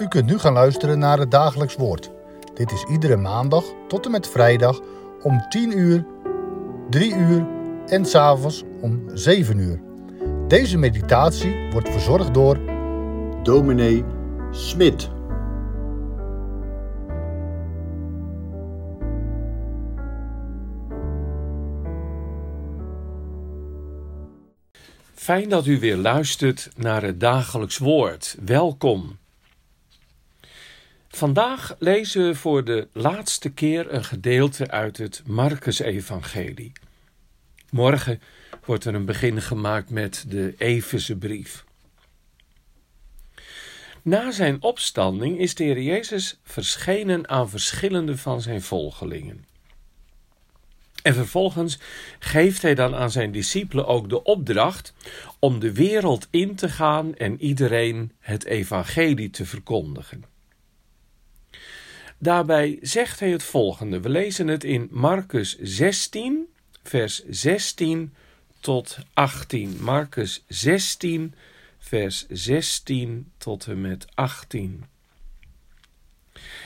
U kunt nu gaan luisteren naar het dagelijks woord. Dit is iedere maandag tot en met vrijdag om 10 uur, 3 uur en s'avonds om 7 uur. Deze meditatie wordt verzorgd door dominee Smit. Fijn dat u weer luistert naar het dagelijks woord. Welkom. Vandaag lezen we voor de laatste keer een gedeelte uit het Marcus-evangelie. Morgen wordt er een begin gemaakt met de Efezebrief. Na zijn opstanding is de Heer Jezus verschenen aan verschillende van zijn volgelingen. En vervolgens geeft hij dan aan zijn discipelen ook de opdracht om de wereld in te gaan en iedereen het evangelie te verkondigen. Daarbij zegt hij het volgende. We lezen het in Marcus 16, vers 16 tot 18. Marcus 16, vers 16 tot en met 18.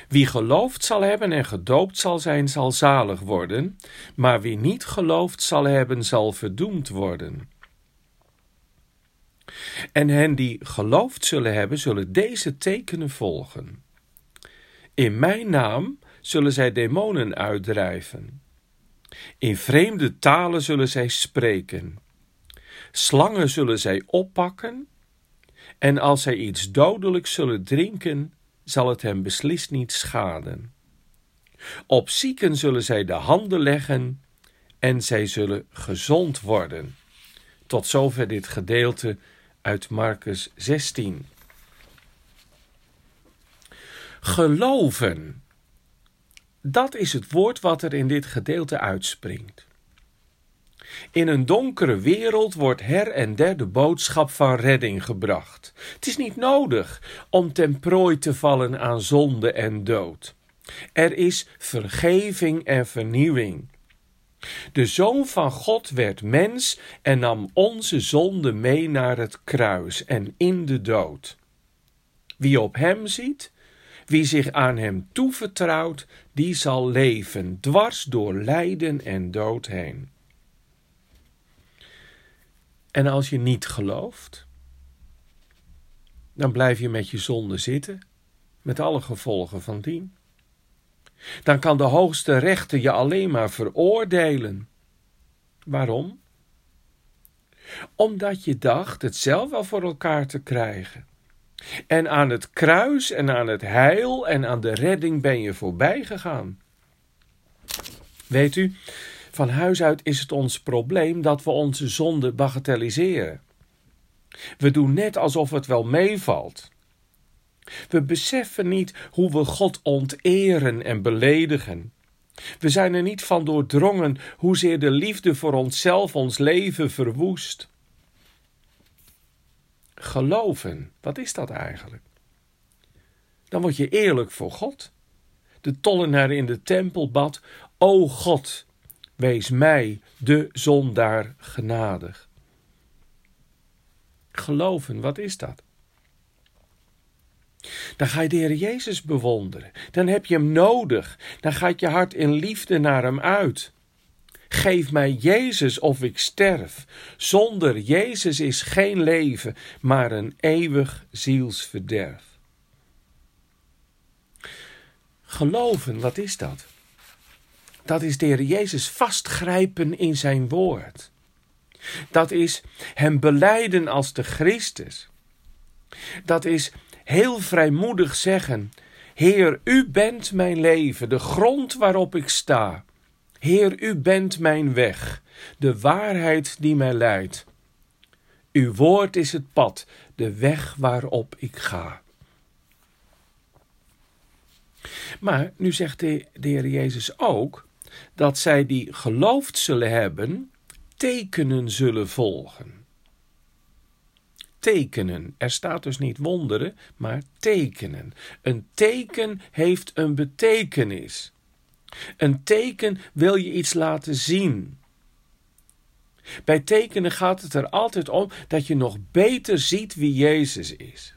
Wie geloofd zal hebben en gedoopt zal zijn, zal zalig worden, maar wie niet geloofd zal hebben, zal verdoemd worden. En hen die geloofd zullen hebben, zullen deze tekenen volgen. In mijn naam zullen zij demonen uitdrijven. In vreemde talen zullen zij spreken. Slangen zullen zij oppakken. En als zij iets dodelijks zullen drinken, zal het hem beslist niet schaden. Op zieken zullen zij de handen leggen en zij zullen gezond worden. Tot zover dit gedeelte uit Marcus 16. Geloven. Dat is het woord wat er in dit gedeelte uitspringt. In een donkere wereld wordt her en der de boodschap van redding gebracht. Het is niet nodig om ten prooi te vallen aan zonde en dood. Er is vergeving en vernieuwing. De Zoon van God werd mens en nam onze zonde mee naar het kruis en in de dood. Wie op hem ziet, wie zich aan hem toevertrouwt, die zal leven, dwars door lijden en dood heen. En als je niet gelooft, dan blijf je met je zonde zitten, met alle gevolgen van dien. Dan kan de hoogste rechter je alleen maar veroordelen. Waarom? Omdat je dacht het zelf wel voor elkaar te krijgen. En aan het kruis en aan het heil en aan de redding ben je voorbij gegaan. Weet u, van huis uit is het ons probleem dat we onze zonde bagatelliseren. We doen net alsof het wel meevalt. We beseffen niet hoe we God onteren en beledigen. We zijn er niet van doordrongen hoezeer de liefde voor onszelf ons leven verwoest. Geloven, wat is dat eigenlijk? Dan word je eerlijk voor God. De tollenaar in de tempel bad: O God, wees mij, de zondaar, genadig. Geloven, wat is dat? Dan ga je de Heer Jezus bewonderen. Dan heb je Hem nodig. Dan gaat je hart in liefde naar Hem uit. Geef mij Jezus of ik sterf. Zonder Jezus is geen leven, maar een eeuwig zielsverderf. Geloven, wat is dat? Dat is de Jezus vastgrijpen in zijn woord. Dat is hem beleiden als de Christus. Dat is heel vrijmoedig zeggen: Heer, u bent mijn leven, de grond waarop ik sta. Heer, u bent mijn weg, de waarheid die mij leidt. Uw woord is het pad, de weg waarop ik ga. Maar nu zegt de, Heer Jezus ook dat zij die geloofd zullen hebben, tekenen zullen volgen. Tekenen. Er staat dus niet wonderen, maar tekenen. Een teken heeft een betekenis. Een teken wil je iets laten zien. Bij tekenen gaat het er altijd om dat je nog beter ziet wie Jezus is.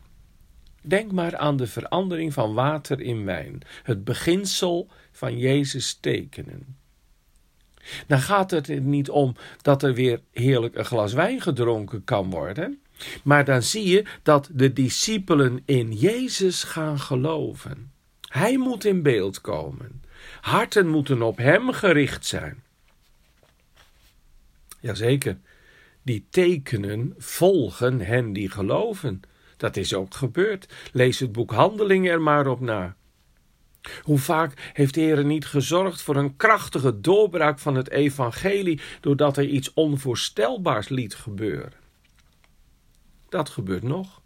Denk maar aan de verandering van water in wijn, het beginsel van Jezus tekenen. Dan gaat het er niet om dat er weer heerlijk een glas wijn gedronken kan worden, maar dan zie je dat de discipelen in Jezus gaan geloven. Hij moet in beeld komen. Harten moeten op Hem gericht zijn. Jazeker, die tekenen volgen hen die geloven. Dat is ook gebeurd. Lees het boek Handelingen er maar op na. Hoe vaak heeft de Heer niet gezorgd voor een krachtige doorbraak van het evangelie doordat hij iets onvoorstelbaars liet gebeuren? Dat gebeurt nog.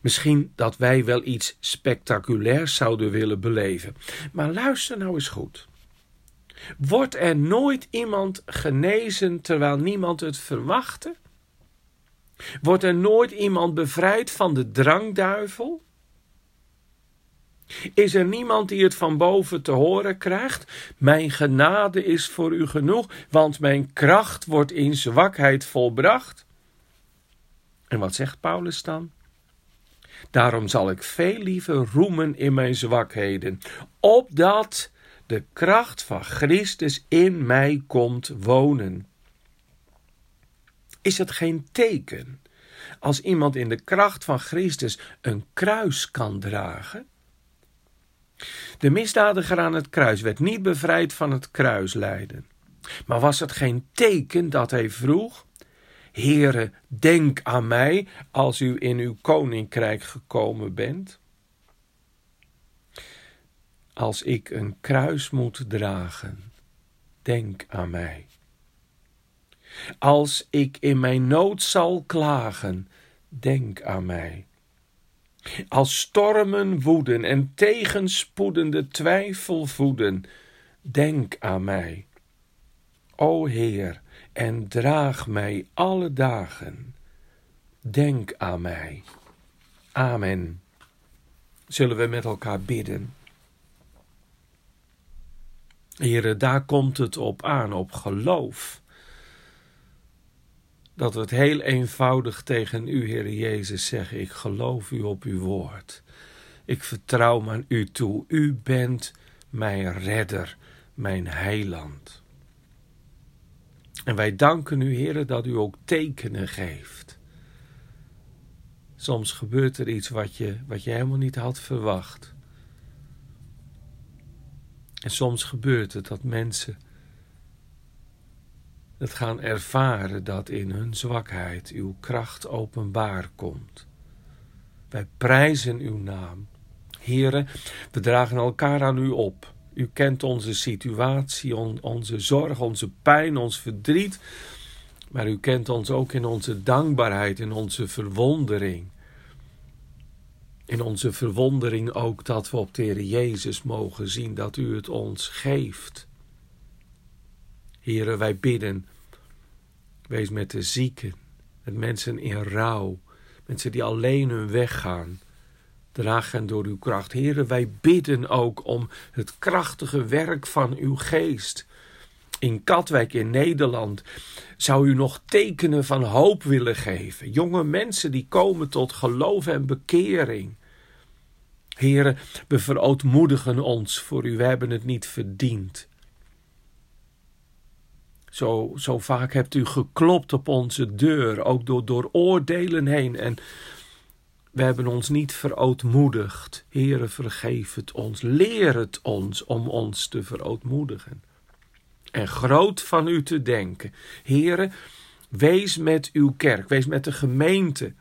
Misschien dat wij wel iets spectaculairs zouden willen beleven. Maar luister nou eens goed. Wordt er nooit iemand genezen terwijl niemand het verwachtte? Wordt er nooit iemand bevrijd van de drangduivel? Is er niemand die het van boven te horen krijgt? Mijn genade is voor u genoeg, want mijn kracht wordt in zwakheid volbracht. En wat zegt Paulus dan? Daarom zal ik veel liever roemen in mijn zwakheden, opdat de kracht van Christus in mij komt wonen. Is het geen teken als iemand in de kracht van Christus een kruis kan dragen? De misdadiger aan het kruis werd niet bevrijd van het kruislijden. Maar was het geen teken dat hij vroeg: Heere, denk aan mij als u in uw koninkrijk gekomen bent? Als ik een kruis moet dragen, denk aan mij. Als ik in mijn nood zal klagen, denk aan mij. Als stormen woeden en tegenspoedende twijfel voeden, denk aan mij. O Heer, en draag mij alle dagen. Denk aan mij. Amen. Zullen we met elkaar bidden? Here, daar komt het op aan, op geloof. Dat we het heel eenvoudig tegen u, Heer Jezus, zeggen: Ik geloof u op uw woord. Ik vertrouw aan u toe. U bent mijn redder, mijn heiland. En wij danken u, Heer, dat u ook tekenen geeft. Soms gebeurt er iets wat je, wat je helemaal niet had verwacht. En soms gebeurt het dat mensen het gaan ervaren dat in hun zwakheid uw kracht openbaar komt. Wij prijzen uw naam. Heren, we dragen elkaar aan u op. U kent onze situatie, onze zorg, onze pijn, ons verdriet. Maar u kent ons ook in onze dankbaarheid, in onze verwondering. In onze verwondering ook dat we op de Jezus mogen zien dat u het ons geeft. Heren, wij bidden, wees met de zieken, met mensen in rouw, mensen die alleen hun weg gaan. Draag hen door uw kracht. Heren, wij bidden ook om het krachtige werk van uw geest. In Katwijk in Nederland zou u nog tekenen van hoop willen geven. Jonge mensen die komen tot geloof en bekering. Heren, we verootmoedigen ons voor u, we hebben het niet verdiend. Zo, zo vaak hebt u geklopt op onze deur, ook door, door oordelen heen. En we hebben ons niet verootmoedigd. Heere, vergeef het ons. Leer het ons om ons te verootmoedigen. En groot van u te denken. Heere, wees met uw kerk, wees met de gemeente.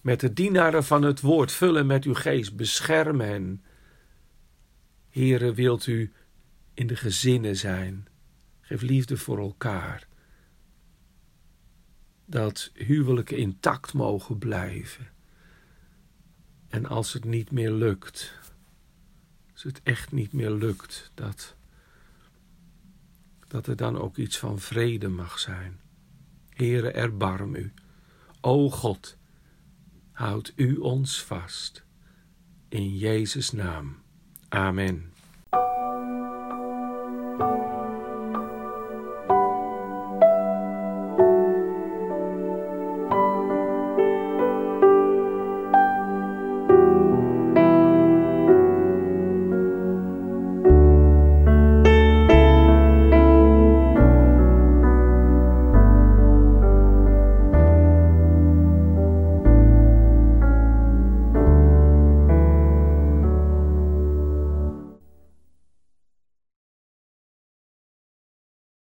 Met de dienaren van het woord, vullen met uw geest, bescherm hen. Heere, wilt u in de gezinnen zijn. Geef liefde voor elkaar. Dat huwelijken intact mogen blijven. En als het niet meer lukt, als het echt niet meer lukt, dat, dat er dan ook iets van vrede mag zijn. Heere, erbarm u. O God, houd u ons vast. In Jezus' naam. Amen.